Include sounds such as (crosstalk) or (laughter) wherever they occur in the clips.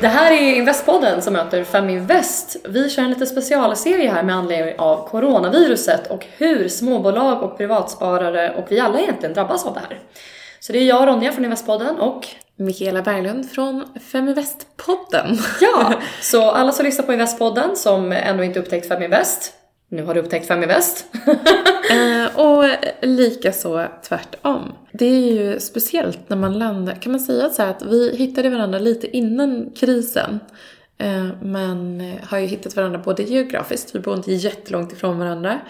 Det här är Investpodden som möter Feminvest. Vi kör en liten specialserie här med anledning av coronaviruset och hur småbolag och privatsparare och vi alla egentligen drabbas av det här. Så det är jag, Ronja från Investpodden och Mikaela Berglund från Feminvest-podden. Ja, så alla som lyssnar på Investpodden som ännu inte upptäckt Feminvest, nu har du upptäckt Feminvest. (laughs) eh, och likaså tvärtom. Det är ju speciellt när man landar, kan man säga så att vi hittade varandra lite innan krisen. Eh, men har ju hittat varandra både geografiskt, vi bor inte jättelångt ifrån varandra.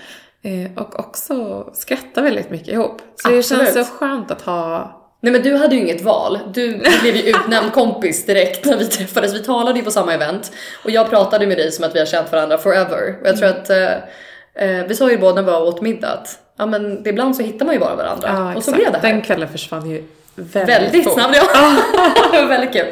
Eh, och också skrattar väldigt mycket ihop. Så Absolut. det känns så skönt att ha Nej men du hade ju inget val. Du blev ju utnämnd kompis direkt när vi träffades. Vi talade ju på samma event och jag pratade med dig som att vi har känt varandra forever. Och jag tror att eh, eh vi sa ju båda när vi var åt middag att ja, men ibland så hittar man ju bara varandra. Ja, och så blev det här. Den kvällen försvann ju väldigt, väldigt snabbt. Ja. (laughs) (laughs) det var väldigt kul.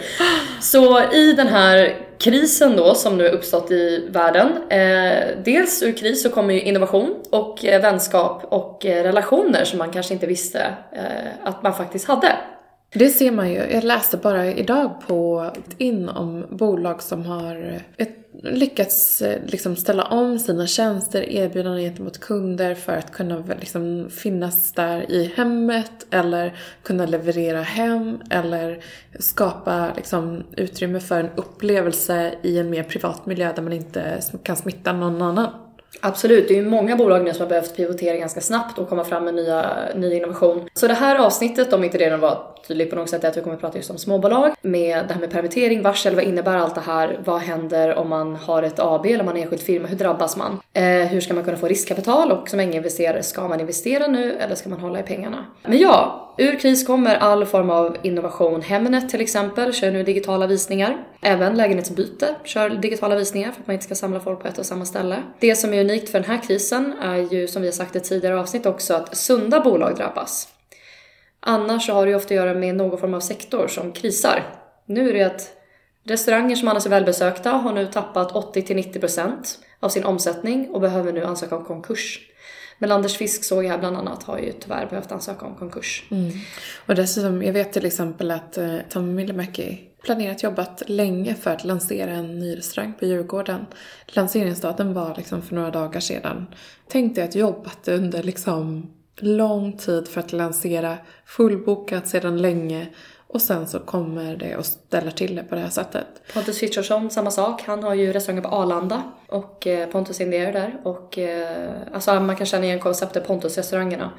Så i den här krisen då som nu har uppstått i världen. Eh, dels ur kris så kommer ju innovation och eh, vänskap och eh, relationer som man kanske inte visste eh, att man faktiskt hade. Det ser man ju. Jag läste bara idag på in om bolag som har ett lyckats eh, liksom ställa om sina tjänster, erbjudanden gentemot kunder för att kunna liksom finnas där i hemmet eller kunna leverera hem eller skapa liksom utrymme för en upplevelse i en mer privat miljö där man inte kan smitta någon annan. Absolut, det är ju många bolag nu som har behövt pivotera ganska snabbt och komma fram med nya, ny innovation. Så det här avsnittet, om inte det redan var tydligt på något sätt, är att vi kommer att prata just om småbolag. Med det här med permittering, varsel, vad innebär allt det här? Vad händer om man har ett AB eller om man är enskild firma? Hur drabbas man? Eh, hur ska man kunna få riskkapital? Och som investerare, ska man investera nu eller ska man hålla i pengarna? Men ja, Ur kris kommer all form av innovation. Hemnet till exempel kör nu digitala visningar. Även lägenhetsbyte kör digitala visningar för att man inte ska samla folk på ett och samma ställe. Det som är unikt för den här krisen är ju som vi har sagt i tidigare avsnitt också att sunda bolag drabbas. Annars så har det ju ofta att göra med någon form av sektor som krisar. Nu är det att restauranger som annars är välbesökta har nu tappat 80-90% av sin omsättning och behöver nu ansöka om konkurs. Men Anders Fisk såg jag här bland annat har ju tyvärr behövt ansöka om konkurs. Mm. Och dessutom, jag vet till exempel att eh, Tommy Myllymäki planerat jobbat länge för att lansera en ny restaurang på Djurgården. Lanseringsdatum var liksom för några dagar sedan. Tänkte att jobbat under liksom lång tid för att lansera, fullbokat sedan länge och sen så kommer det och ställer till det på det här sättet. Pontus Frithiofsson, samma sak. Han har ju restauranger på Arlanda och eh, Pontus Indier där. Och eh, alltså man kan känna igen konceptet Pontus-restaurangerna.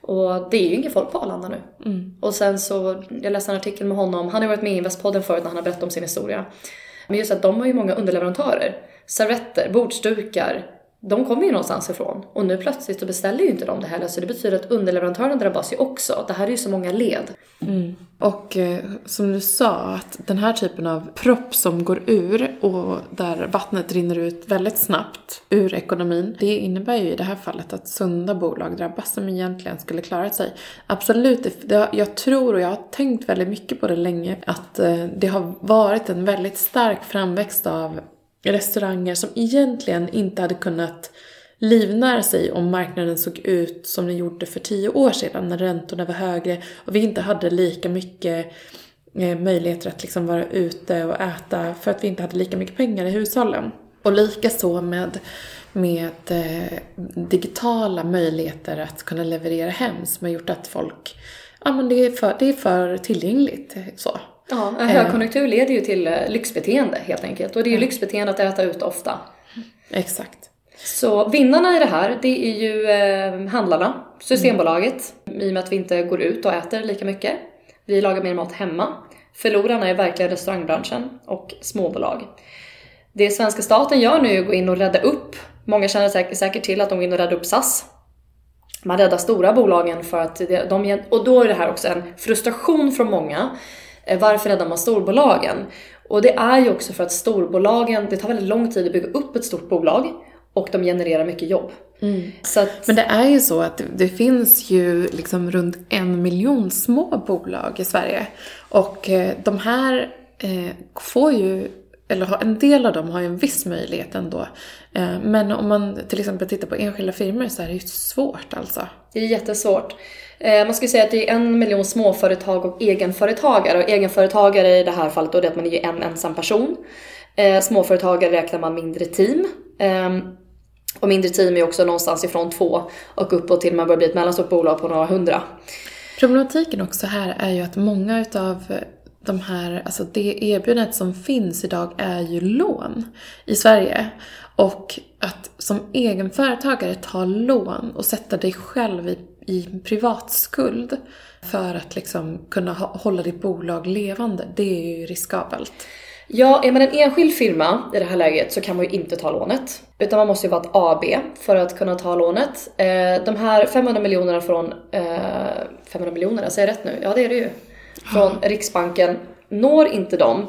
Och det är ju inget folk på Arlanda nu. Mm. Och sen så, jag läste en artikel med honom, han har varit med i Investpodden förut när han har berättat om sin historia. Men just att de har ju många underleverantörer. Servetter, bordsdukar, de kommer ju någonstans ifrån och nu plötsligt så beställer ju inte de det heller så det betyder att underleverantören drabbas ju också. Det här är ju så många led. Mm. Och eh, som du sa, att den här typen av propp som går ur och där vattnet rinner ut väldigt snabbt ur ekonomin. Det innebär ju i det här fallet att sunda bolag drabbas som egentligen skulle klarat sig. Absolut, det, jag tror och jag har tänkt väldigt mycket på det länge att eh, det har varit en väldigt stark framväxt av restauranger som egentligen inte hade kunnat livnära sig om marknaden såg ut som den gjorde för tio år sedan när räntorna var högre och vi inte hade lika mycket eh, möjligheter att liksom vara ute och äta för att vi inte hade lika mycket pengar i hushållen. Och likaså med, med eh, digitala möjligheter att kunna leverera hem som har gjort att folk, ja men det är för, det är för tillgängligt så. Ja, en högkonjunktur leder ju till eh, lyxbeteende helt enkelt. Och det är ju mm. lyxbeteende att äta ut ofta. Exakt. Så vinnarna i det här, det är ju eh, handlarna, Systembolaget, mm. i och med att vi inte går ut och äter lika mycket. Vi lagar mer mat hemma. Förlorarna är verkligen restaurangbranschen och småbolag. Det svenska staten gör nu är att gå in och rädda upp, många känner säkert, säkert till att de går in och räddar upp SAS. Man räddar stora bolagen för att de, och då är det här också en frustration från många Eh, varför räddar man storbolagen? Och det är ju också för att storbolagen, det tar väldigt lång tid att bygga upp ett stort bolag och de genererar mycket jobb. Mm. Att... Men det är ju så att det finns ju liksom runt en miljon små bolag i Sverige. Och eh, de här eh, får ju eller har, en del av dem har ju en viss möjlighet ändå. Eh, men om man till exempel tittar på enskilda firmor så är det ju svårt alltså. Det är jättesvårt. Eh, man skulle säga att det är en miljon småföretag och egenföretagare. Och egenföretagare i det här fallet då det är att man är en ensam person. Eh, småföretagare räknar man mindre team. Ehm, och mindre team är också någonstans ifrån två och uppåt till man börjar bli ett mellanstort bolag på några hundra. Problematiken också här är ju att många utav de här, alltså det erbjudandet som finns idag är ju lån i Sverige. Och att som egenföretagare ta lån och sätta dig själv i, i privatskuld för att liksom kunna hålla ditt bolag levande, det är ju riskabelt. Ja, är man en enskild firma i det här läget så kan man ju inte ta lånet. Utan man måste ju vara ett AB för att kunna ta lånet. Eh, de här 500 miljonerna från... Eh, 500 miljonerna, alltså säger jag rätt nu? Ja det är det ju. Från. Riksbanken når inte dem.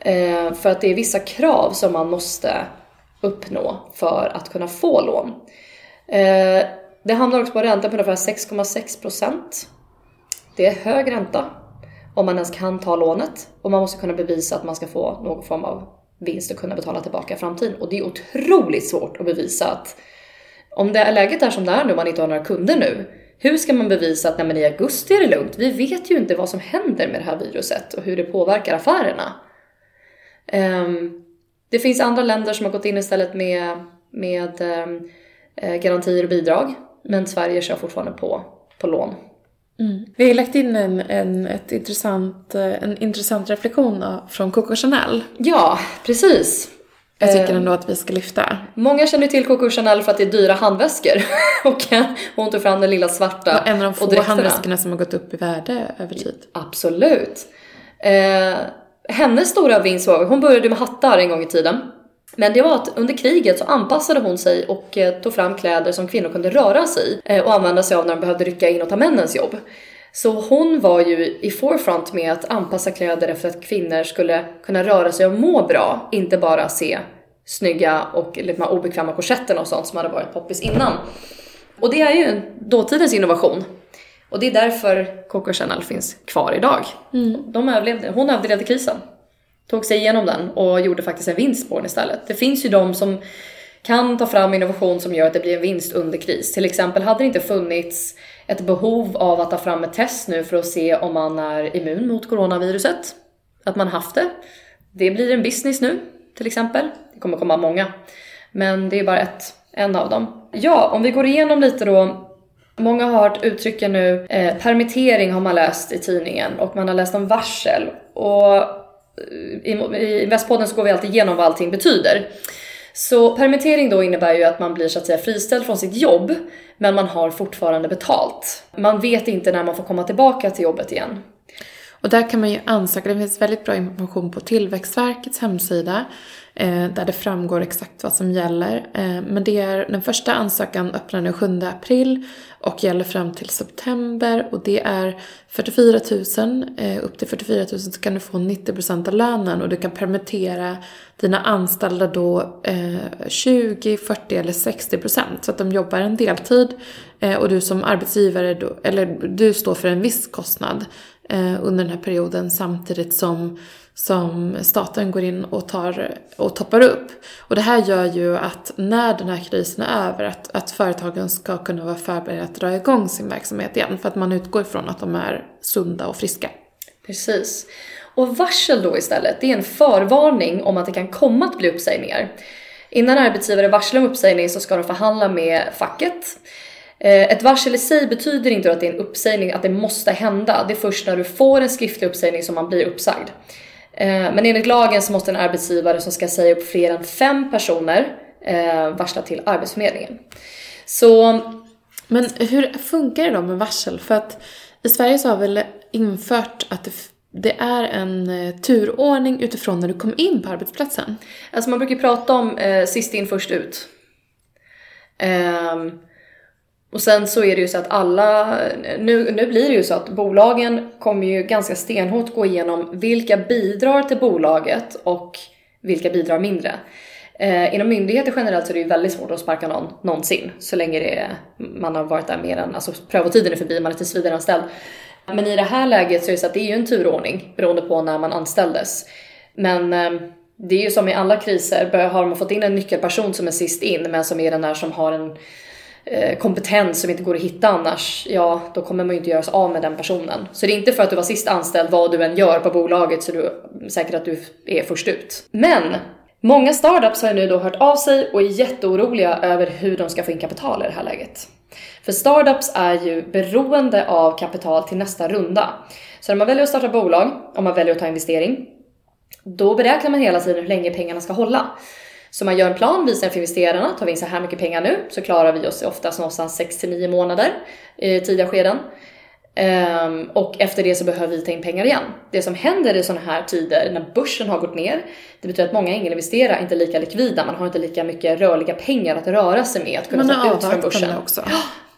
Eh, för att det är vissa krav som man måste uppnå för att kunna få lån. Eh, det hamnar också på ränta på ungefär 6,6%. Det är hög ränta om man ens kan ta lånet och man måste kunna bevisa att man ska få någon form av vinst och kunna betala tillbaka i framtiden. Och det är otroligt svårt att bevisa att om det är läget är som det är nu man inte har några kunder nu, hur ska man bevisa att nej, men i augusti är det lugnt? Vi vet ju inte vad som händer med det här viruset och hur det påverkar affärerna. Um, det finns andra länder som har gått in istället med, med um, garantier och bidrag, men Sverige kör fortfarande på, på lån. Mm. Vi har lagt in en, en, ett intressant, eh, en intressant reflektion från Coco Chanel. Ja, precis. Jag tycker ändå att vi ska lyfta. Många känner till Coco Chanel för att det är dyra handväskor. (laughs) och hon tog fram den lilla svarta. Och en av de få handväskorna som har gått upp i värde över tid. Absolut. Eh, hennes stora vinst var, hon började med hattar en gång i tiden. Men det var att under kriget så anpassade hon sig och eh, tog fram kläder som kvinnor kunde röra sig i eh, och använda sig av när de behövde rycka in och ta männens jobb. Så hon var ju i forefront med att anpassa kläder efter att kvinnor skulle kunna röra sig och må bra, inte bara se snygga och lite mer obekväma korsetterna och sånt som hade varit poppis innan. Och det är ju dåtidens innovation. Och det är därför Coco Chanel finns kvar idag. Mm. De överlevde, hon överlevde krisen tog sig igenom den och gjorde faktiskt en vinst på den istället. Det finns ju de som kan ta fram innovation som gör att det blir en vinst under kris. Till exempel hade det inte funnits ett behov av att ta fram ett test nu för att se om man är immun mot coronaviruset. Att man haft det. Det blir en business nu till exempel. Det kommer komma många. Men det är bara ett, en av dem. Ja, om vi går igenom lite då. Många har hört uttrycken nu, eh, permittering har man läst i tidningen och man har läst om varsel. Och eh, i, i Västpodden så går vi alltid igenom vad allting betyder. Så permittering då innebär ju att man blir så att säga friställd från sitt jobb, men man har fortfarande betalt. Man vet inte när man får komma tillbaka till jobbet igen. Och där kan man ju ansöka, det finns väldigt bra information på Tillväxtverkets hemsida Eh, där det framgår exakt vad som gäller. Eh, men det är, den första ansökan öppnar den 7 april och gäller fram till september och det är 44 000, eh, upp till 44 000 så kan du få 90% av lönen och du kan permittera dina anställda då 20, 40 eller 60% så att de jobbar en deltid och du som arbetsgivare då, eller du står för en viss kostnad under den här perioden samtidigt som som staten går in och, tar, och toppar upp. Och det här gör ju att när den här krisen är över att, att företagen ska kunna vara förberedda att dra igång sin verksamhet igen för att man utgår ifrån att de är sunda och friska. Precis. Och varsel då istället, det är en förvarning om att det kan komma att bli uppsägningar. Innan arbetsgivare varslar om uppsägning så ska de förhandla med facket. Eh, ett varsel i sig betyder inte att det är en uppsägning, att det måste hända. Det är först när du får en skriftlig uppsägning som man blir uppsagd. Eh, men enligt lagen så måste en arbetsgivare som ska säga upp fler än fem personer eh, varsla till Arbetsförmedlingen. Så... Men hur funkar det då med varsel? För att i Sverige så har väl infört att det, det är en eh, turordning utifrån när du kom in på arbetsplatsen. Alltså man brukar prata om eh, sist in först ut. Um, och sen så är det ju så att alla, nu, nu blir det ju så att bolagen kommer ju ganska stenhårt gå igenom vilka bidrar till bolaget och vilka bidrar mindre. Eh, inom myndigheter generellt så är det ju väldigt svårt att sparka någon någonsin så länge det är, man har varit där mer än, alltså prövotiden är förbi, man är tillsvidareanställd. Men i det här läget så är det så att det är ju en turordning beroende på när man anställdes. Men eh, det är ju som i alla kriser, har man fått in en nyckelperson som är sist in men som är den där som har en Eh, kompetens som inte går att hitta annars, ja då kommer man ju inte göra sig av med den personen. Så det är inte för att du var sist anställd vad du än gör på bolaget så du är säker att du är först ut. Men många startups har ju nu då hört av sig och är jätteoroliga över hur de ska få in kapital i det här läget. För startups är ju beroende av kapital till nästa runda. Så när man väljer att starta bolag, om man väljer att ta investering, då beräknar man hela tiden hur länge pengarna ska hålla. Så man gör en plan, visar för investerarna, tar vi in så här mycket pengar nu så klarar vi oss oftast någonstans 6 till 9 månader i tidiga skeden. Um, och efter det så behöver vi ta in pengar igen. Det som händer i sådana här tider när börsen har gått ner, det betyder att många ängelinvesterare inte är lika likvida, man har inte lika mycket rörliga pengar att röra sig med att kunna ta ut från börsen. Också.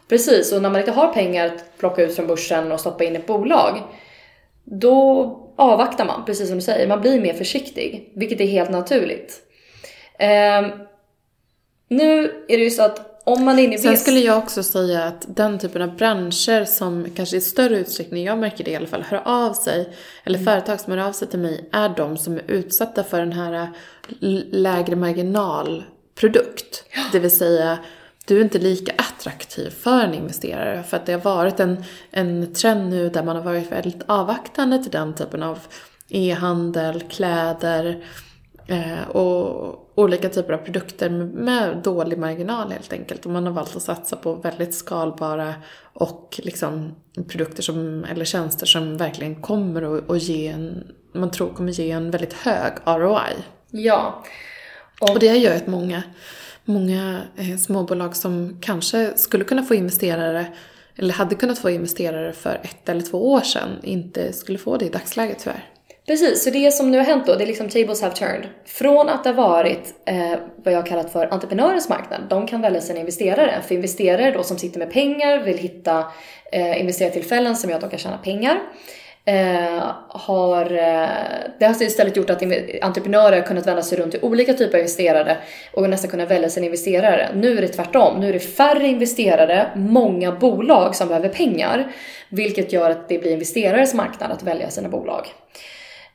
Precis, och när man inte har pengar att plocka ut från börsen och stoppa in i ett bolag, då avvaktar man, precis som du säger. Man blir mer försiktig, vilket är helt naturligt. Um, nu är det ju så att om man är inne i Sen skulle jag också säga att den typen av branscher som kanske i större utsträckning, jag märker det i alla fall, hör av sig, eller mm. företag som hör av sig till mig, är de som är utsatta för den här lägre marginalprodukt. Ja. Det vill säga, du är inte lika attraktiv för en investerare. För att det har varit en, en trend nu där man har varit väldigt avvaktande till den typen av e-handel, kläder eh, och olika typer av produkter med dålig marginal helt enkelt. Och man har valt att satsa på väldigt skalbara och liksom produkter som, eller tjänster som verkligen kommer att, att ge en, man tror kommer ge en väldigt hög ROI. Ja. Och, och det gör att många, många eh, småbolag som kanske skulle kunna få investerare eller hade kunnat få investerare för ett eller två år sedan inte skulle få det i dagsläget tyvärr. Precis, så det som nu har hänt då, det är liksom tables have turned. Från att det har varit eh, vad jag har kallat för entreprenörens marknad, de kan välja sina investerare. För investerare då som sitter med pengar, vill hitta eh, investerartillfällen som gör att de kan tjäna pengar. Eh, har, eh, det har istället gjort att entreprenörer har kunnat vända sig runt till olika typer av investerare och nästan kunna välja sina investerare. Nu är det tvärtom. Nu är det färre investerare, många bolag som behöver pengar, vilket gör att det blir investerares marknad att välja sina bolag.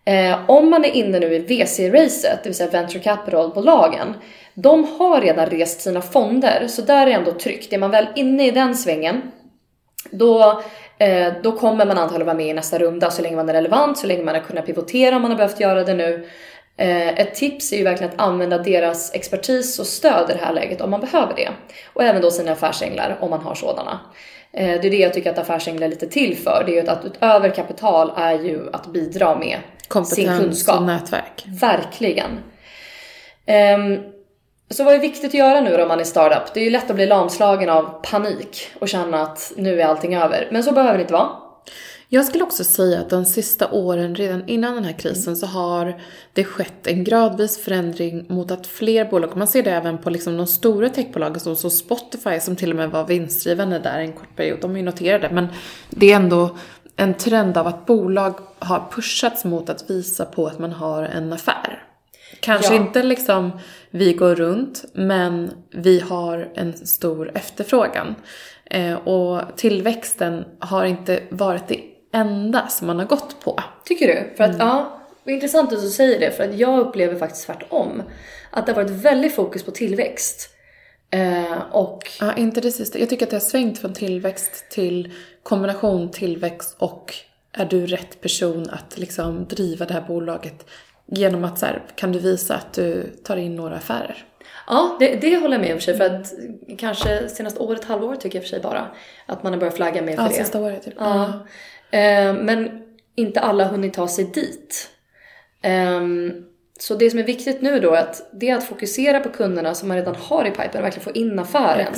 Eh, om man är inne nu i VC-racet, det vill säga venture capital-bolagen, de har redan rest sina fonder, så där är ändå tryggt. Är man väl inne i den svängen, då, eh, då kommer man antagligen vara med i nästa runda så länge man är relevant, så länge man har kunnat pivotera om man har behövt göra det nu. Eh, ett tips är ju verkligen att använda deras expertis och stöd i det här läget om man behöver det. Och även då sina affärsänglar om man har sådana. Eh, det är det jag tycker att affärsänglar är lite till för. Det är ju att utöver kapital är ju att bidra med sin kunskap. och nätverk. Verkligen. Um, så vad är viktigt att göra nu då om man är startup? Det är ju lätt att bli lamslagen av panik och känna att nu är allting över. Men så behöver det inte vara. Jag skulle också säga att de sista åren, redan innan den här krisen, så har det skett en gradvis förändring mot att fler bolag, man ser det även på liksom de stora techbolagen som Spotify som till och med var vinstdrivande där en kort period, de är ju noterade, men det är ändå en trend av att bolag har pushats mot att visa på att man har en affär. Kanske ja. inte liksom vi går runt, men vi har en stor efterfrågan. Eh, och tillväxten har inte varit det enda som man har gått på. Tycker du? För att, mm. ja, intressant att du säger det, för att jag upplever faktiskt tvärtom. Att det har varit väldigt fokus på tillväxt. Eh, och... Ja, inte det sista. Jag tycker att det har svängt från tillväxt till kombination tillväxt och är du rätt person att liksom driva det här bolaget genom att så här, kan du visa att du tar in några affärer? Ja, det, det håller jag med om för. För att kanske senaste året, halvår tycker jag för sig bara. Att man har börjat flagga mer för ja, det. Ja, sista året typ. Ja. Eh, men inte alla har hunnit ta sig dit. Um, så det som är viktigt nu då är att, det är att fokusera på kunderna som man redan har i pipen verkligen få in affären.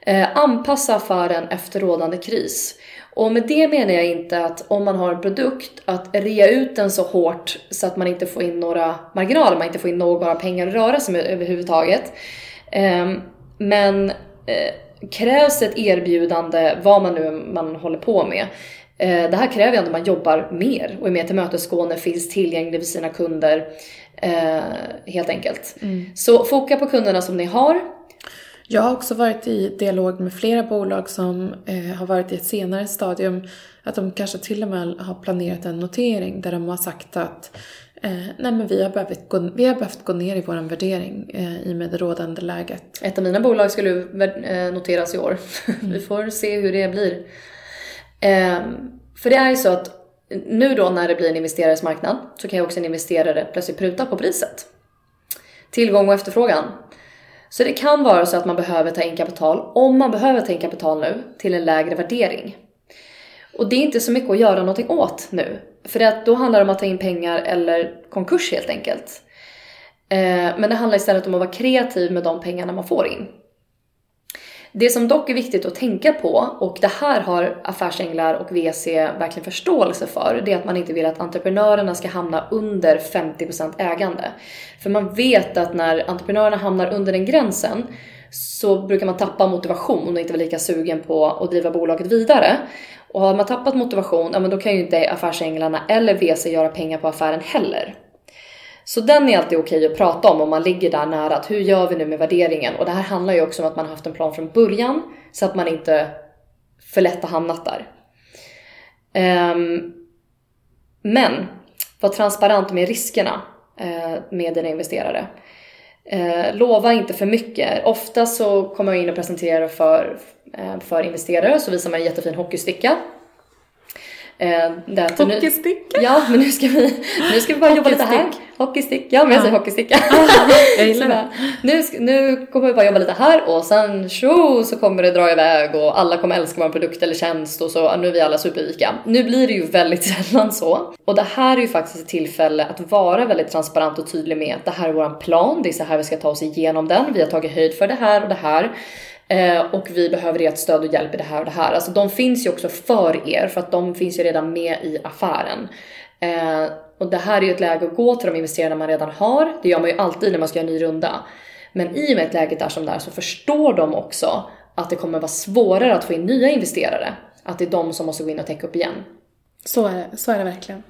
Eh, anpassa affären efter rådande kris. Och med det menar jag inte att om man har en produkt att rea ut den så hårt så att man inte får in några marginaler, man inte får in några pengar att röra sig med överhuvudtaget. Eh, men eh, krävs ett erbjudande, vad man nu man håller på med, det här kräver ju ändå att man jobbar mer och är mer tillmötesgående, finns tillgänglig för sina kunder. Eh, helt enkelt. Mm. Så foka på kunderna som ni har. Jag har också varit i dialog med flera bolag som eh, har varit i ett senare stadium. Att de kanske till och med har planerat en notering där de har sagt att Eh, nej men vi har, behövt gå, vi har behövt gå ner i vår värdering eh, i och med det rådande läget. Ett av mina bolag skulle eh, noteras i år. (laughs) vi får se hur det blir. Ehm, för det är ju så att nu då när det blir en investerares marknad så kan ju också en investerare plötsligt pruta på priset. Tillgång och efterfrågan. Så det kan vara så att man behöver ta in kapital, om man behöver ta in kapital nu, till en lägre värdering. Och det är inte så mycket att göra någonting åt nu. För att då handlar det om att ta in pengar eller konkurs helt enkelt. Ehm, men det handlar istället om att vara kreativ med de pengarna man får in. Det som dock är viktigt att tänka på, och det här har affärsänglar och VC verkligen förståelse för, det är att man inte vill att entreprenörerna ska hamna under 50% ägande. För man vet att när entreprenörerna hamnar under den gränsen så brukar man tappa motivation och inte vara lika sugen på att driva bolaget vidare. Och har man tappat motivation, ja men då kan ju inte affärsänglarna eller VC göra pengar på affären heller. Så den är alltid okej att prata om om man ligger där nära. Att hur gör vi nu med värderingen? Och det här handlar ju också om att man har haft en plan från början så att man inte för lätt har hamnat där. Um, men var transparent med riskerna uh, med dina investerare. Uh, lova inte för mycket. Ofta så kommer jag in och presenterar för, uh, för investerare så visar man en jättefin hockeysticka Eh, Hockeysticka? Ja, men nu ska vi, nu ska vi bara jobba lite här. Hockeystick. Ja, men jag säger hockeysticka. jag gillar (laughs) det. Nu, nu kommer vi bara jobba lite här och sen tjo så kommer det dra iväg och alla kommer älska vår produkt eller tjänst och så nu är vi alla superrika. Nu blir det ju väldigt (laughs) sällan så. Och det här är ju faktiskt ett tillfälle att vara väldigt transparent och tydlig med att det här är våran plan, det är så här vi ska ta oss igenom den, vi har tagit höjd för det här och det här. Eh, och vi behöver ert stöd och hjälp i det här och det här. Alltså de finns ju också för er för att de finns ju redan med i affären. Eh, och det här är ju ett läge att gå till de investerare man redan har. Det gör man ju alltid när man ska göra en ny runda. Men i och med ett läge där som där så förstår de också att det kommer vara svårare att få in nya investerare. Att det är de som måste gå in och täcka upp igen. Så är det, så är det verkligen.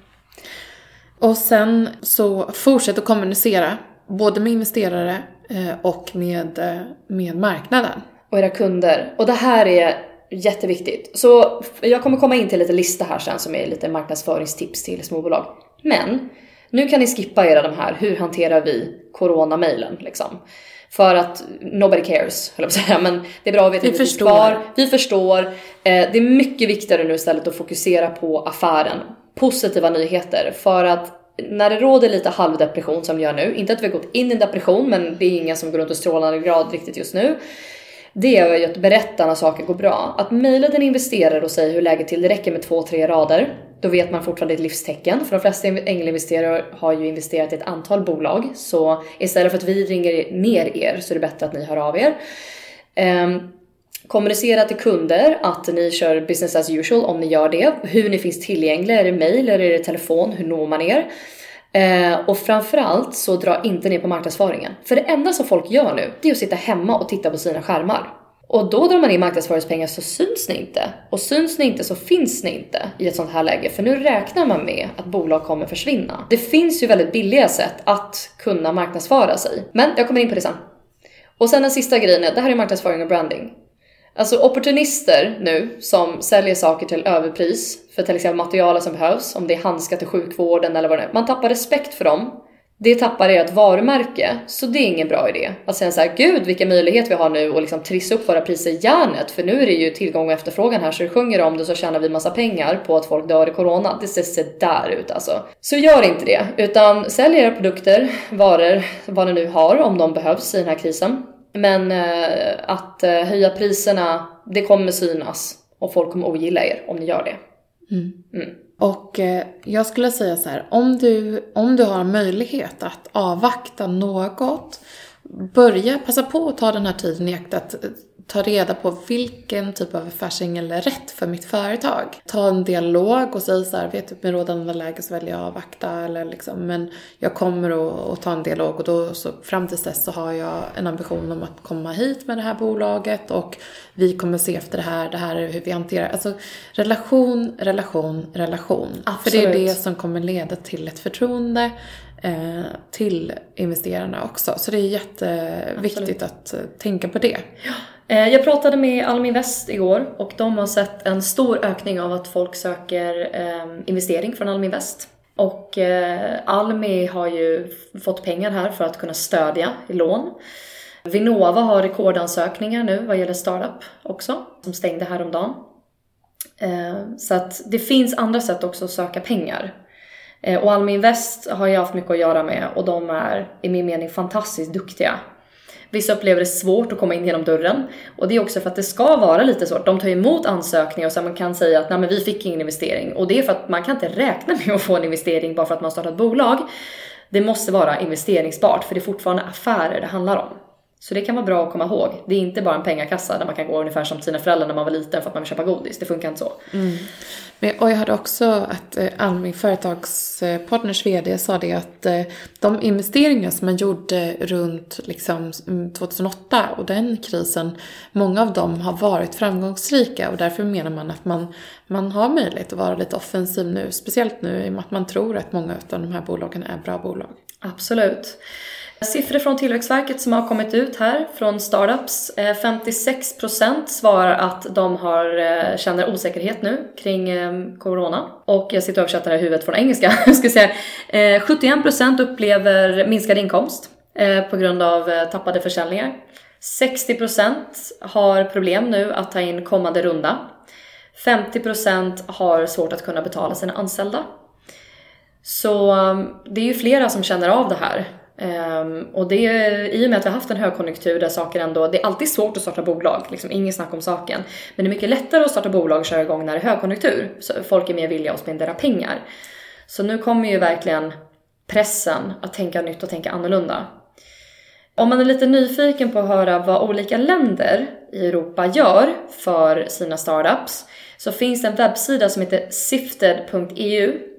Och sen så fortsätt att kommunicera, både med investerare eh, och med, eh, med marknaden och era kunder. Och det här är jätteviktigt. Så jag kommer komma in till lite lista här sen som är lite marknadsföringstips till småbolag. Men nu kan ni skippa era de här, hur hanterar vi corona-mailen liksom? För att nobody cares, höll jag på att säga. Men det är bra att veta vi att förstår. Kvar. Vi förstår. Det är mycket viktigare nu istället att fokusera på affären. Positiva nyheter. För att när det råder lite halvdepression som gör nu, inte att vi har gått in i en depression, men det är ingen som går runt och strålande grad riktigt just nu det är ju att berätta när saker går bra. Att mejla din investerare och säga hur läget till, det räcker med två, tre rader. Då vet man fortfarande ett livstecken. För de flesta ängelinvesterare har ju investerat i ett antal bolag. Så istället för att vi ringer ner er så är det bättre att ni hör av er. Um, kommunicera till kunder att ni kör business as usual om ni gör det. Hur ni finns tillgängliga, är det mail eller är det telefon? Hur når man er? Eh, och framförallt så dra inte ner på marknadsföringen. För det enda som folk gör nu, det är att sitta hemma och titta på sina skärmar. Och då drar man in marknadsföringspengar så syns ni inte. Och syns ni inte så finns ni inte i ett sånt här läge. För nu räknar man med att bolag kommer försvinna. Det finns ju väldigt billiga sätt att kunna marknadsföra sig. Men jag kommer in på det sen. Och sen den sista grejen är, det här är marknadsföring och branding. Alltså opportunister nu som säljer saker till överpris för till exempel materialen som behövs, om det är handskar till sjukvården eller vad det är. Man tappar respekt för dem. Det tappar ert varumärke, så det är ingen bra idé. Att säga såhär, gud vilken möjlighet vi har nu att liksom trissa upp våra priser i järnet, för nu är det ju tillgång och efterfrågan här så det sjunger om det så tjänar vi massa pengar på att folk dör i corona. Det ser sådär ut alltså. Så gör inte det, utan sälj era produkter, varor, vad ni nu har om de behövs i den här krisen. Men eh, att eh, höja priserna, det kommer synas och folk kommer ogilla er om ni gör det. Mm. Mm. Och eh, jag skulle säga så här, om du, om du har möjlighet att avvakta något, börja, passa på att ta den här tiden i akt att ta reda på vilken typ av affärsängel är rätt för mitt företag. Ta en dialog och säg så här, vet du med rådande läge så väljer jag att avvakta eller liksom, men jag kommer att, ta en dialog och då så fram tills dess så har jag en ambition om att komma hit med det här bolaget och vi kommer se efter det här, det här är hur vi hanterar, alltså relation, relation, relation. Absolut. För det är det som kommer leda till ett förtroende eh, till investerarna också. Så det är jätteviktigt Absolut. att eh, tänka på det. Ja. Eh, jag pratade med Alminvest igår och de har sett en stor ökning av att folk söker ehm, investering från Alminvest. Och eh, Almi har ju fått pengar här för att kunna stödja i lån. Vinnova har rekordansökningar nu vad gäller startup också, som stängde häromdagen. Ehm, så att det finns andra sätt också att söka pengar. Eh, och Almi Invest har jag haft mycket att göra med och de är i min mening fantastiskt duktiga. Vissa upplever det svårt att komma in genom dörren och det är också för att det ska vara lite svårt. De tar emot ansökningar och så man kan säga att nej men vi fick ingen investering och det är för att man kan inte räkna med att få en investering bara för att man startat ett bolag. Det måste vara investeringsbart för det är fortfarande affärer det handlar om. Så det kan vara bra att komma ihåg. Det är inte bara en pengakassa där man kan gå ungefär som sina föräldrar när man var liten för att man vill köpa godis. Det funkar inte så. Mm. Men, och jag hörde också att eh, Almi Företagspartners VD sa det att eh, de investeringar som man gjorde runt liksom, 2008 mm, och den krisen, många av dem har varit framgångsrika och därför menar man att man, man har möjlighet att vara lite offensiv nu, speciellt nu i och med att man tror att många av de här bolagen är bra bolag. Absolut. Siffror från Tillväxtverket som har kommit ut här från startups. Eh, 56% svarar att de har, eh, känner osäkerhet nu kring ehm, corona. Och jag sitter och översätter det här i huvudet från engelska. (laughs) ska säga. Eh, 71% upplever minskad inkomst på grund av tappade försäljningar. 60% har problem nu att ta in kommande runda. 50% har svårt att kunna betala sina anställda. Så ehm, det är ju flera som känner av det här. Um, och det är i och med att vi har haft en högkonjunktur där saker ändå, det är alltid svårt att starta bolag, liksom inget snack om saken. Men det är mycket lättare att starta bolag och köra igång när det är högkonjunktur. Så folk är mer villiga att spendera pengar. Så nu kommer ju verkligen pressen att tänka nytt och tänka annorlunda. Om man är lite nyfiken på att höra vad olika länder i Europa gör för sina startups så finns det en webbsida som heter sifted.eu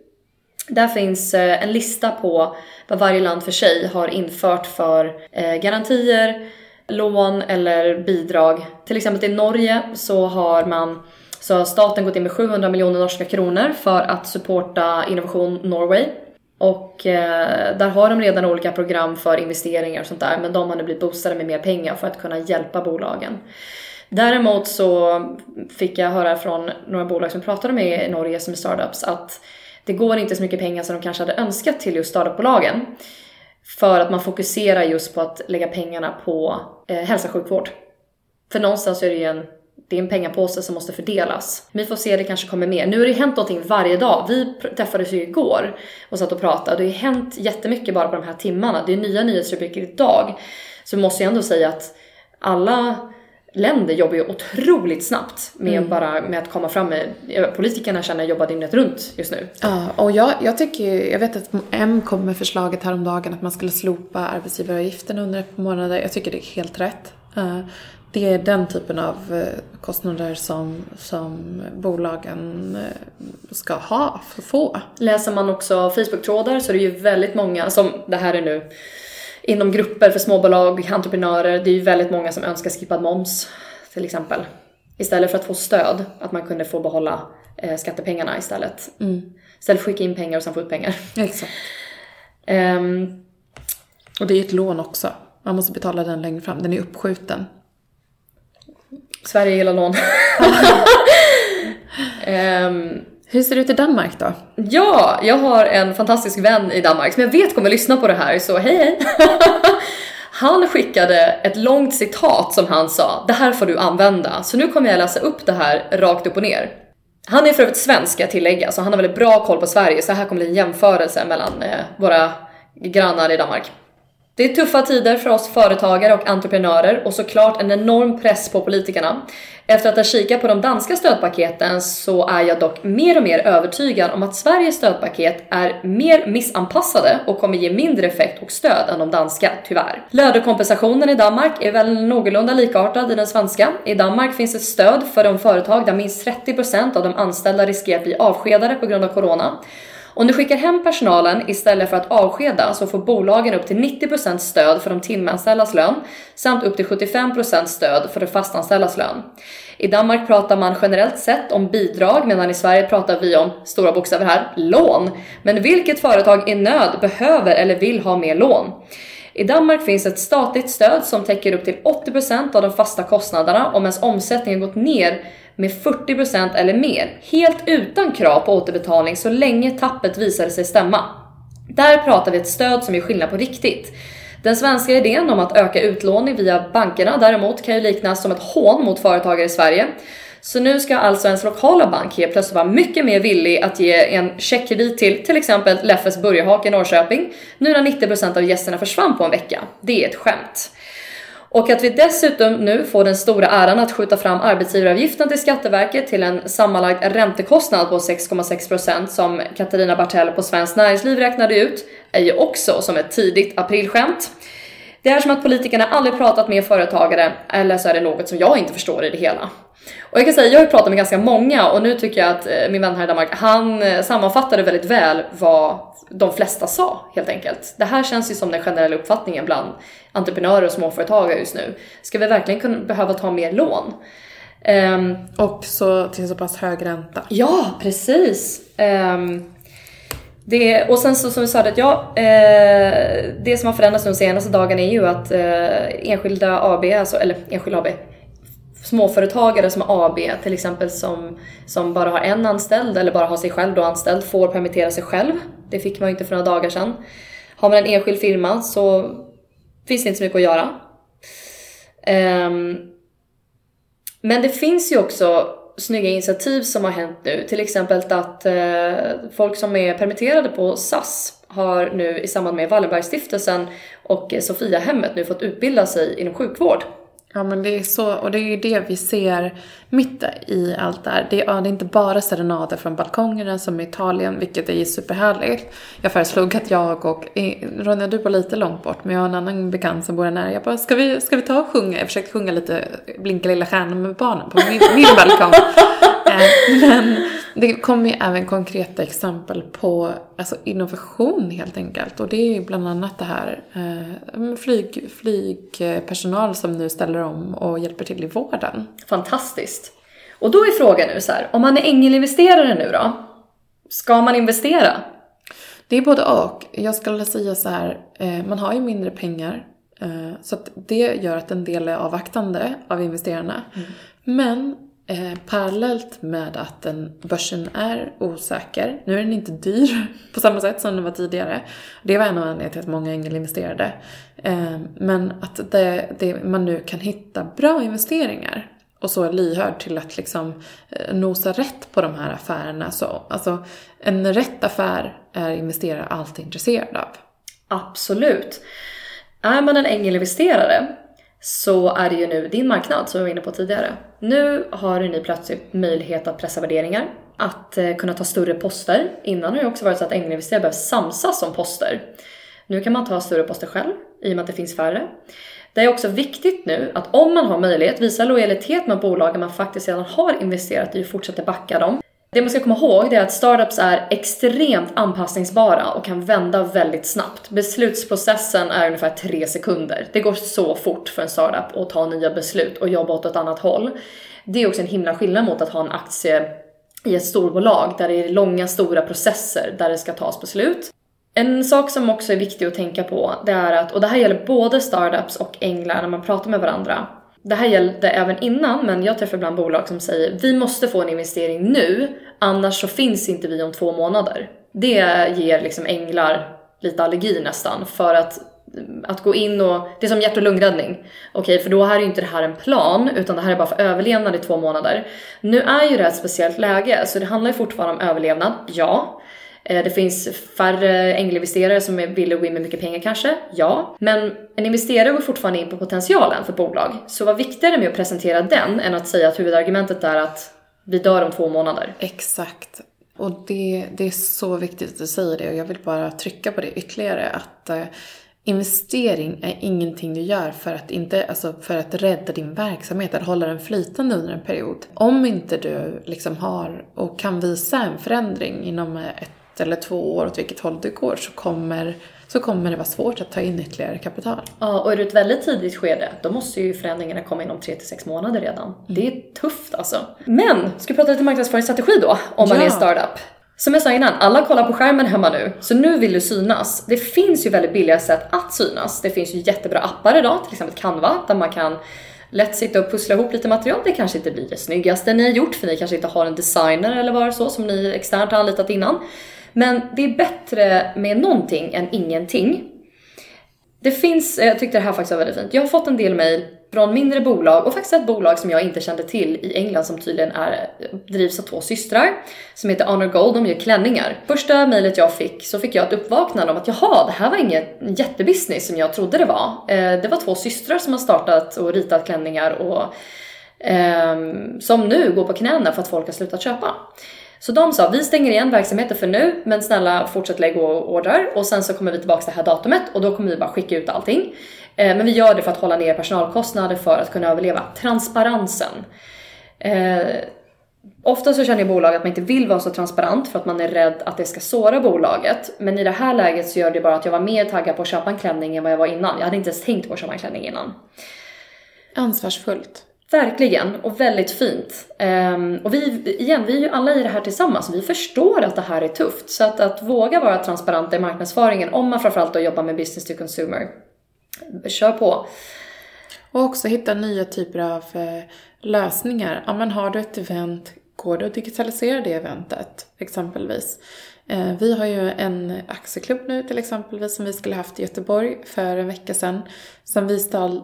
där finns eh, en lista på vad varje land för sig har infört för eh, garantier, lån eller bidrag. Till exempel i Norge så har man så har staten gått in med 700 miljoner norska kronor för att supporta Innovation Norway. Och eh, där har de redan olika program för investeringar och sånt där men de har nu blivit boostade med mer pengar för att kunna hjälpa bolagen. Däremot så fick jag höra från några bolag som pratade med i Norge som är startups att det går inte så mycket pengar som de kanske hade önskat till just startupbolagen. För att man fokuserar just på att lägga pengarna på eh, hälsa och sjukvård. För någonstans är det ju en, det är en pengapåse som måste fördelas. Vi får se, det kanske kommer mer. Nu har det hänt någonting varje dag. Vi träffades ju igår och satt och pratade. Det har ju hänt jättemycket bara på de här timmarna. Det är nya nyhetsrubriker idag. Så vi måste ju ändå säga att alla länder jobbar ju otroligt snabbt med, mm. bara, med att komma fram med, politikerna känner jobbar dygnet runt just nu. Ja, och jag, jag tycker, jag vet att M kom med förslaget häromdagen att man skulle slopa arbetsgivaravgiften under ett par månader. Jag tycker det är helt rätt. Eh, det är den typen av eh, kostnader som, som bolagen eh, ska ha, få. Läser man också Facebook-trådar så är det ju väldigt många, som det här är nu inom grupper för småbolag, entreprenörer, det är ju väldigt många som önskar skippad moms till exempel. Istället för att få stöd, att man kunde få behålla eh, skattepengarna istället. Mm. Istället för att skicka in pengar och sen få ut pengar. Exakt. um, och det är ju ett lån också. Man måste betala den längre fram. Den är uppskjuten. Sverige gillar lån. um, (laughs) Hur ser det ut i Danmark då? Ja, jag har en fantastisk vän i Danmark som jag vet kommer lyssna på det här, så hej hej! (laughs) Han skickade ett långt citat som han sa, det här får du använda. Så nu kommer jag läsa upp det här rakt upp och ner. Han är för övrigt svensk ska jag tillägga, så han har väldigt bra koll på Sverige, så här kommer det en jämförelse mellan eh, våra grannar i Danmark. Det är tuffa tider för oss företagare och entreprenörer och såklart en enorm press på politikerna. Efter att ha kikat på de danska stödpaketen så är jag dock mer och mer övertygad om att Sveriges stödpaket är mer missanpassade och kommer ge mindre effekt och stöd än de danska, tyvärr. Lönekompensationen i Danmark är väl någorlunda likartad i den svenska. I Danmark finns ett stöd för de företag där minst 30% av de anställda riskerar att bli avskedade på grund av corona. Om du skickar hem personalen istället för att avskeda så får bolagen upp till 90% stöd för de timanställdas lön samt upp till 75% stöd för de fastanställdas lön. I Danmark pratar man generellt sett om bidrag medan i Sverige pratar vi om, stora bokstäver här, lån. Men vilket företag i nöd behöver eller vill ha mer lån? I Danmark finns ett statligt stöd som täcker upp till 80% av de fasta kostnaderna om ens omsättning har gått ner med 40% eller mer, helt utan krav på återbetalning så länge tappet visade sig stämma. Där pratar vi ett stöd som gör skillnad på riktigt. Den svenska idén om att öka utlåning via bankerna däremot kan ju liknas som ett hån mot företagare i Sverige. Så nu ska alltså ens lokala bank helt plötsligt vara mycket mer villig att ge en checkkredit till till exempel Leffes Burgerhak i Norrköping nu när 90% av gästerna försvann på en vecka. Det är ett skämt. Och att vi dessutom nu får den stora äran att skjuta fram arbetsgivaravgiften till Skatteverket till en sammanlagd räntekostnad på 6,6% som Katarina Bartell på Svenskt Näringsliv räknade ut är ju också som ett tidigt aprilskämt. Det är som att politikerna aldrig pratat med företagare eller så är det något som jag inte förstår i det hela. Och jag kan säga, jag har pratat med ganska många och nu tycker jag att eh, min vän här i Danmark, han eh, sammanfattade väldigt väl vad de flesta sa helt enkelt. Det här känns ju som den generella uppfattningen bland entreprenörer och småföretagare just nu. Ska vi verkligen kunna behöva ta mer lån? Um, och så till så pass hög ränta. Ja, precis. Um, det, och sen så som vi sa att ja, eh, det som har förändrats de senaste dagarna är ju att eh, enskilda AB, alltså, eller enskilda AB, småföretagare som har AB till exempel som, som bara har en anställd eller bara har sig själv då anställd får permittera sig själv. Det fick man ju inte för några dagar sedan. Har man en enskild firma så finns det inte så mycket att göra. Um, men det finns ju också snygga initiativ som har hänt nu. Till exempel att uh, folk som är permitterade på SAS har nu i samband med Wallenbergstiftelsen och Sofiahemmet nu fått utbilda sig inom sjukvård. Ja men det är så, och det är ju det vi ser mitt i allt det här. Det, ja, det är inte bara serenader från balkongerna som i Italien, vilket är superhärligt. Jag föreslog att jag och, eh, Ronja du bor lite långt bort, men jag har en annan bekant som bor nära. Jag bara, ska vi, ska vi ta och sjunga? Jag försökte sjunga lite Blinka lilla stjärna med barnen på min, min balkong. Eh, men det kommer ju även konkreta exempel på alltså innovation helt enkelt. Och det är ju bland annat det här eh, flyg, flygpersonal som nu ställer om och hjälper till i vården. Fantastiskt. Och då är frågan nu så här, om man är ängelinvesterare nu då? Ska man investera? Det är både och. Jag skulle säga så här, eh, man har ju mindre pengar. Så att det gör att en del är avvaktande av investerarna. Mm. Men Eh, parallellt med att den, börsen är osäker, nu är den inte dyr (laughs) på samma sätt som den var tidigare. Det var en av anledningarna till att många ängelinvesterade. Eh, men att det, det, man nu kan hitta bra investeringar och så är lyhörd till att liksom eh, nosa rätt på de här affärerna. Så, alltså, en rätt affär är investerare alltid intresserad av. Absolut. Är man en ängelinvesterare så är det ju nu din marknad som vi var inne på tidigare. Nu har ni plötsligt möjlighet att pressa värderingar, att eh, kunna ta större poster. Innan har det också varit så att ängelinvesterare behöver samsas om poster. Nu kan man ta större poster själv i och med att det finns färre. Det är också viktigt nu att om man har möjlighet, visa lojalitet med bolagen man faktiskt redan har investerat i och fortsätter backa dem. Det man ska komma ihåg är att startups är extremt anpassningsbara och kan vända väldigt snabbt. Beslutsprocessen är ungefär tre sekunder. Det går så fort för en startup att ta nya beslut och jobba åt ett annat håll. Det är också en himla skillnad mot att ha en aktie i ett storbolag där det är långa stora processer där det ska tas beslut. En sak som också är viktig att tänka på det är att, och det här gäller både startups och änglar när man pratar med varandra, det här gällde även innan, men jag träffar ibland bolag som säger vi måste få en investering nu, annars så finns inte vi om två månader. Det ger liksom änglar lite allergi nästan för att att gå in och, det är som hjärt och lungräddning. Okej, okay, för då är ju inte det här en plan utan det här är bara för överlevnad i två månader. Nu är ju det här ett speciellt läge så det handlar ju fortfarande om överlevnad, ja. Eh, det finns färre ängelinvesterare som vill gå in med mycket pengar kanske, ja. Men en investerare går fortfarande in på potentialen för bolag. Så vad viktigare med att presentera den än att säga att huvudargumentet är att vi dör om två månader. Exakt. Och det, det är så viktigt att du säger det och jag vill bara trycka på det ytterligare att eh, investering är ingenting du gör för att, inte, alltså för att rädda din verksamhet att hålla den flytande under en period. Om inte du liksom har och kan visa en förändring inom ett eller två år åt vilket håll det går så kommer, så kommer det vara svårt att ta in ytterligare kapital. Ja, och är du ett väldigt tidigt skede, då måste ju förändringarna komma inom 3-6 månader redan. Mm. Det är tufft alltså. Men, ska vi prata lite marknadsföringsstrategi då, om man ja. är startup? Som jag sa innan, alla kollar på skärmen hemma nu, så nu vill du synas. Det finns ju väldigt billiga sätt att synas. Det finns ju jättebra appar idag, till exempel Canva, där man kan lätt sitta och pussla ihop lite material. Det kanske inte blir det snyggaste ni har gjort för ni kanske inte har en designer eller vad det så som ni externt har anlitat innan. Men det är bättre med någonting än ingenting. Det finns, eh, jag tyckte det här faktiskt var väldigt fint. Jag har fått en del mejl från mindre bolag och faktiskt ett bolag som jag inte kände till i England som tydligen är, eh, drivs av två systrar som heter Honor Gold. De gör klänningar. Första mejlet jag fick så fick jag ett uppvaknande om att jaha, det här var inget jättebusiness som jag trodde det var. Eh, det var två systrar som har startat och ritat klänningar och eh, som nu går på knäna för att folk har slutat köpa. Så de sa, vi stänger igen verksamheten för nu, men snälla fortsätt lägga order och sen så kommer vi tillbaka till det här datumet och då kommer vi bara skicka ut allting. Eh, men vi gör det för att hålla ner personalkostnader för att kunna överleva. Transparensen. Eh, ofta så känner bolag att man inte vill vara så transparent för att man är rädd att det ska såra bolaget. Men i det här läget så gör det bara att jag var mer taggad på att köpa en klänning än vad jag var innan. Jag hade inte ens tänkt på att köpa en klänning innan. Ansvarsfullt. Verkligen, och väldigt fint. Um, och vi, igen, vi är ju alla i det här tillsammans. Vi förstår att det här är tufft. Så att, att våga vara transparent i marknadsföringen, om man framförallt då jobbar med business to consumer, kör på. Och också hitta nya typer av eh, lösningar. Ja, men har du ett event, går det att digitalisera det eventet exempelvis? Eh, vi har ju en aktieklubb nu till exempel som vi skulle haft i Göteborg för en vecka sedan. Som vi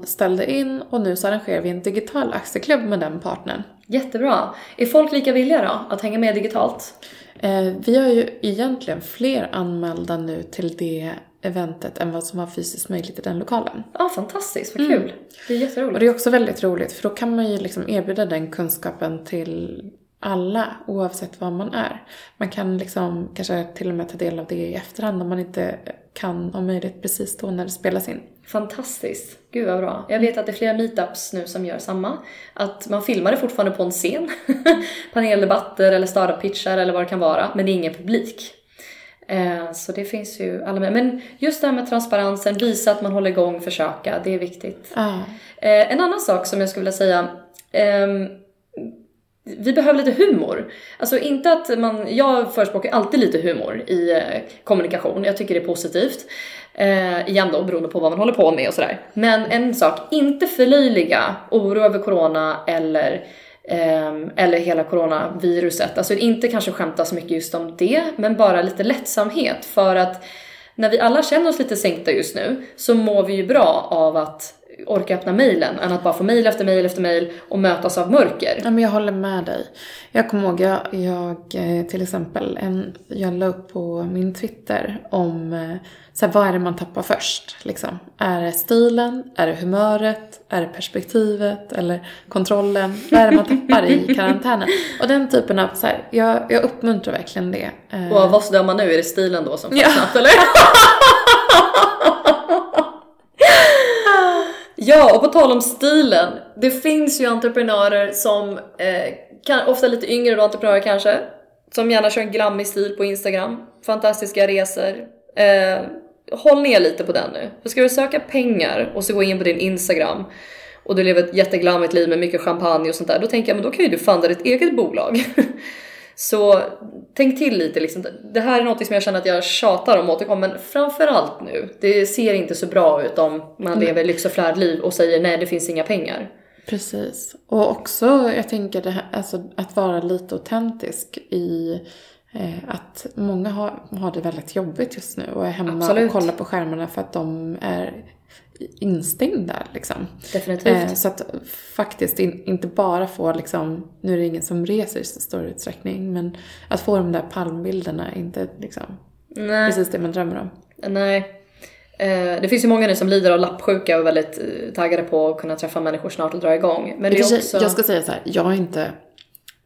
ställde in och nu så arrangerar vi en digital aktieklubb med den partnern. Jättebra. Är folk lika villiga då att hänga med digitalt? Eh, vi har ju egentligen fler anmälda nu till det eventet än vad som var fysiskt möjligt i den lokalen. Ja, ah, fantastiskt, vad kul. Mm. Det är jätteroligt. Och det är också väldigt roligt för då kan man ju liksom erbjuda den kunskapen till alla oavsett var man är. Man kan liksom kanske till och med ta del av det i efterhand om man inte kan om möjligt precis då när det spelas in. Fantastiskt. Gud vad bra. Jag vet att det är flera meetups nu som gör samma. Att man filmar det fortfarande på en scen. (laughs) Paneldebatter eller startup-pitchar eller vad det kan vara. Men det är ingen publik. Eh, så det finns ju alla med. Men just det här med transparensen, visa att man håller igång, försöka. Det är viktigt. Ah. En annan sak som jag skulle vilja säga. Vi behöver lite humor. Alltså inte att man, jag förespråkar alltid lite humor i eh, kommunikation. Jag tycker det är positivt. Eh, igen då beroende på vad man håller på med och sådär. Men en sak, inte förlöjliga oro över corona eller eh, eller hela coronaviruset. Alltså inte kanske skämta så mycket just om det, men bara lite lättsamhet för att när vi alla känner oss lite sänkta just nu så mår vi ju bra av att orka öppna mejlen än att bara få mejl efter mejl efter mejl och mötas av mörker. Ja, men jag håller med dig. Jag kommer ihåg, jag, jag eh, till exempel, en, jag la upp på min Twitter om eh, så här, vad är det man tappar först? Liksom? Är det stilen? Är det humöret? Är det perspektivet? Eller kontrollen? Vad är det man tappar i (laughs) karantänen? Och den typen av, så här, jag, jag uppmuntrar verkligen det. Eh. Och vad dömer man nu? Är det stilen då som får ja. eller? (laughs) (laughs) Ja, och på tal om stilen. Det finns ju entreprenörer som, eh, kan, ofta lite yngre entreprenörer kanske, som gärna kör en glammig stil på Instagram. Fantastiska resor. Eh, håll ner lite på den nu. För ska du söka pengar och så gå in på din Instagram och du lever ett jätteglammigt liv med mycket champagne och sånt där, då tänker jag men då kan ju du funda ditt eget bolag. (laughs) Så tänk till lite liksom. Det här är något som jag känner att jag tjatar om återkom, men framförallt nu. Det ser inte så bra ut om man mm. lever lyx och flärdliv och säger nej, det finns inga pengar. Precis. Och också, jag tänker det här, alltså, att vara lite autentisk i eh, att många har, har det väldigt jobbigt just nu och är hemma Absolut. och kollar på skärmarna för att de är instängda. Liksom. Definitivt. Eh, så att faktiskt in, inte bara få, liksom, nu är det ingen som reser i så stor utsträckning, men att få de där palmbilderna är inte liksom, Nej. precis det man drömmer om. Nej. Eh, det finns ju många nu som lider av lappsjuka och är väldigt eh, taggade på att kunna träffa människor snart och dra igång. Men det är också... Jag ska säga så här, jag är inte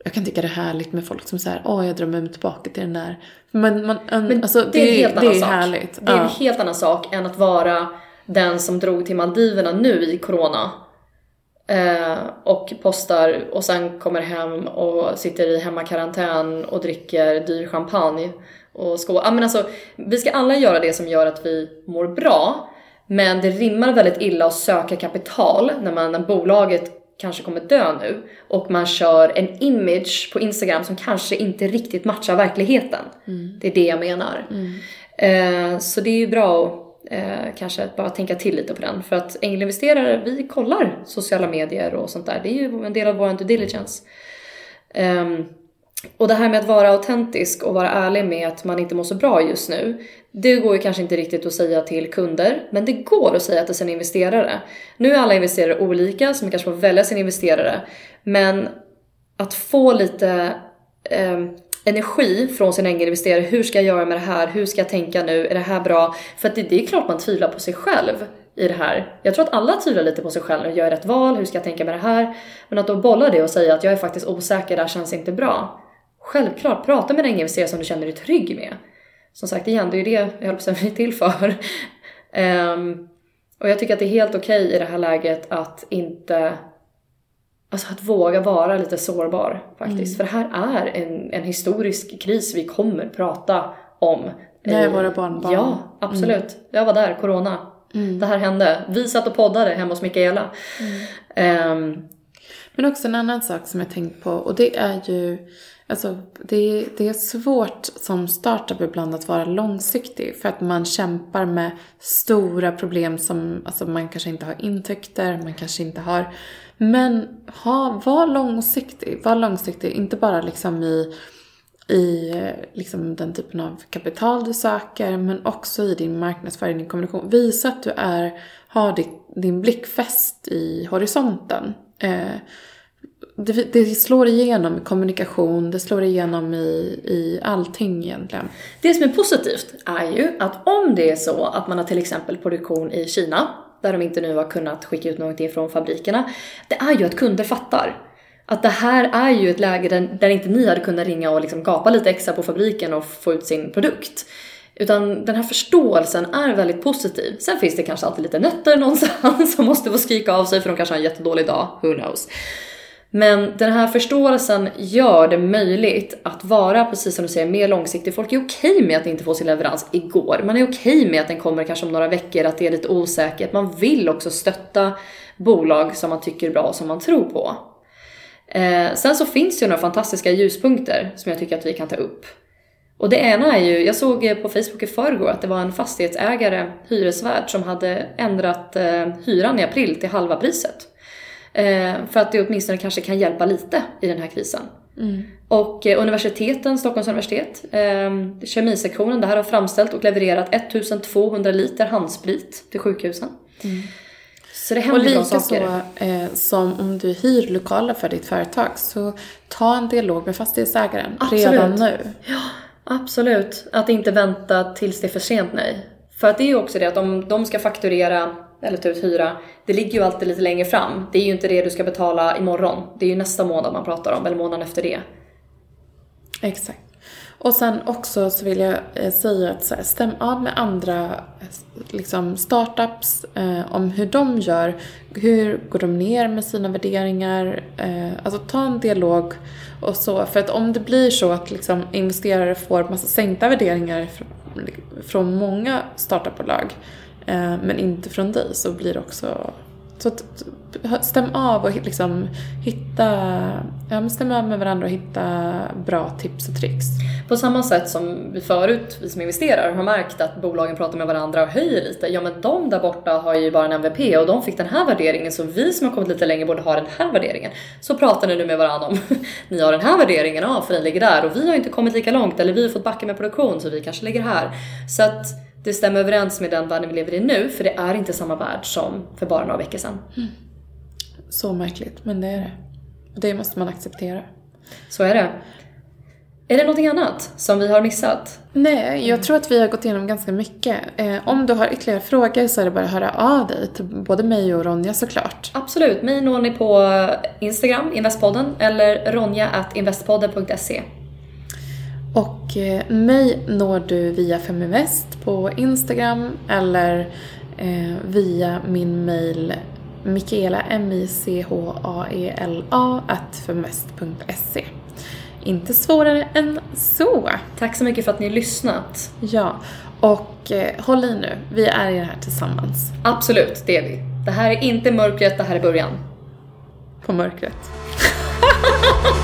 jag kan tycka det är härligt med folk som säger åh jag drömmer mig tillbaka till den där. Men, man, Men alltså, det, det, är, helt det är sak. härligt. Det är ja. en helt annan sak än att vara den som drog till Maldiverna nu i corona eh, och postar och sen kommer hem och sitter i hemmakarantän och dricker dyr champagne och skål. Ja, men alltså, vi ska alla göra det som gör att vi mår bra, men det rimmar väldigt illa att söka kapital när, man, när bolaget kanske kommer dö nu och man kör en image på Instagram som kanske inte riktigt matchar verkligheten. Mm. Det är det jag menar. Mm. Eh, så det är ju bra att eh, kanske bara tänka till lite på den. För att ängelinvesterare, vi kollar sociala medier och sånt där. Det är ju en del av vår due diligence. Um, och det här med att vara autentisk och vara ärlig med att man inte mår så bra just nu. Det går ju kanske inte riktigt att säga till kunder, men det går att säga till sina investerare. Nu är alla investerare olika, så man kanske får välja sin investerare. Men att få lite eh, energi från sin egen investerare. Hur ska jag göra med det här? Hur ska jag tänka nu? Är det här bra? För att det, det är klart man tvivlar på sig själv i det här. Jag tror att alla tvivlar lite på sig själv. Gör jag rätt val? Hur ska jag tänka med det här? Men att då bolla det och säga att jag är faktiskt osäker, det här känns inte bra. Självklart, prata med den investerare som du känner dig trygg med. Som sagt igen, det är ju det jag höll på att säga (laughs) till för. um, och jag tycker att det är helt okej okay i det här läget att inte Alltså att våga vara lite sårbar faktiskt. Mm. För det här är en, en historisk kris vi kommer prata om. Med våra barnbarn. Ja, absolut. Mm. Jag var där, corona. Mm. Det här hände. Vi satt och poddade hemma hos Mikaela. Um, Men också en annan sak som jag tänkt på och det är ju Alltså, det, det är svårt som startup ibland att vara långsiktig för att man kämpar med stora problem som alltså man kanske inte har intäkter, man kanske inte har... Men ha, var långsiktig, var långsiktig, inte bara liksom i, i eh, liksom den typen av kapital du söker men också i din marknadsföring, din kommunikation. Visa att du är, har din, din blick fäst i horisonten. Eh, det, det, slår igenom i kommunikation, det slår igenom i, i allting egentligen. Det som är positivt är ju att om det är så att man har till exempel produktion i Kina, där de inte nu har kunnat skicka ut någonting från fabrikerna, det är ju att kunder fattar. Att det här är ju ett läge där, där inte ni hade kunnat ringa och liksom gapa lite extra på fabriken och få ut sin produkt. Utan den här förståelsen är väldigt positiv. Sen finns det kanske alltid lite nötter (laughs) någonstans som måste få skrika av sig för de kanske har en jättedålig dag, who knows. Men den här förståelsen gör det möjligt att vara, precis som du säger, mer långsiktig. Folk är okej med att inte få sin leverans igår. Man är okej med att den kommer kanske om några veckor, att det är lite osäkert. Man vill också stötta bolag som man tycker är bra och som man tror på. Eh, sen så finns det ju några fantastiska ljuspunkter som jag tycker att vi kan ta upp. Och det ena är ju, jag såg på Facebook i förrgår att det var en fastighetsägare, hyresvärd, som hade ändrat eh, hyran i april till halva priset. Eh, för att det åtminstone kanske kan hjälpa lite i den här krisen. Mm. Och eh, universiteten, Stockholms universitet, eh, kemisektionen där har framställt och levererat 1200 liter handsprit till sjukhusen. Mm. Så det händer saker. Och lite så som om du hyr lokaler för ditt företag så ta en dialog med fastighetsägaren absolut. redan nu. Ja, absolut. Att inte vänta tills det är för sent, nej. För att det är ju också det att om de ska fakturera eller typ ta ut hyra, det ligger ju alltid lite längre fram. Det är ju inte det du ska betala imorgon. Det är ju nästa månad man pratar om, eller månaden efter det. Exakt. Och sen också så vill jag eh, säga att så här, stäm av med andra eh, liksom startups eh, om hur de gör. Hur går de ner med sina värderingar? Eh, alltså ta en dialog och så. För att om det blir så att liksom, investerare får massa sänkta värderingar från, från många startupbolag Eh, Eh, men inte från dig så blir det också... Så stäm av och liksom hitta... Ja, men stäm av med varandra och hitta bra tips och tricks. På samma sätt som vi förut, vi som investerar, har märkt att bolagen pratar med varandra och höjer lite. Ja men de där borta har ju bara en MVP och de fick den här värderingen så vi som har kommit lite längre borde ha den här värderingen. Så pratar ni nu med varandra om, (laughs) ni har den här värderingen, ja för den ligger där och vi har inte kommit lika långt eller vi har fått backa med produktion så vi kanske ligger här. Så att det stämmer överens med den världen vi lever i nu, för det är inte samma värld som för bara några veckor sedan. Mm. Så märkligt, men det är det. Det måste man acceptera. Så är det. Är det någonting annat som vi har missat? Nej, jag tror att vi har gått igenom ganska mycket. Eh, om du har ytterligare frågor så är det bara att höra av dig till både mig och Ronja såklart. Absolut, mig når ni på Instagram, Investpodden, eller ronja.investpodden.se. Och eh, mig når du via Feminvest på Instagram eller eh, via min mail Mikaela, M-I-C-H-A-E-L-A, at feminvest.se. Inte svårare än så. Tack så mycket för att ni har lyssnat. Ja, och eh, håll i nu. Vi är i det här tillsammans. Absolut, det är vi. Det här är inte mörkret, det här är början. På mörkret. (laughs)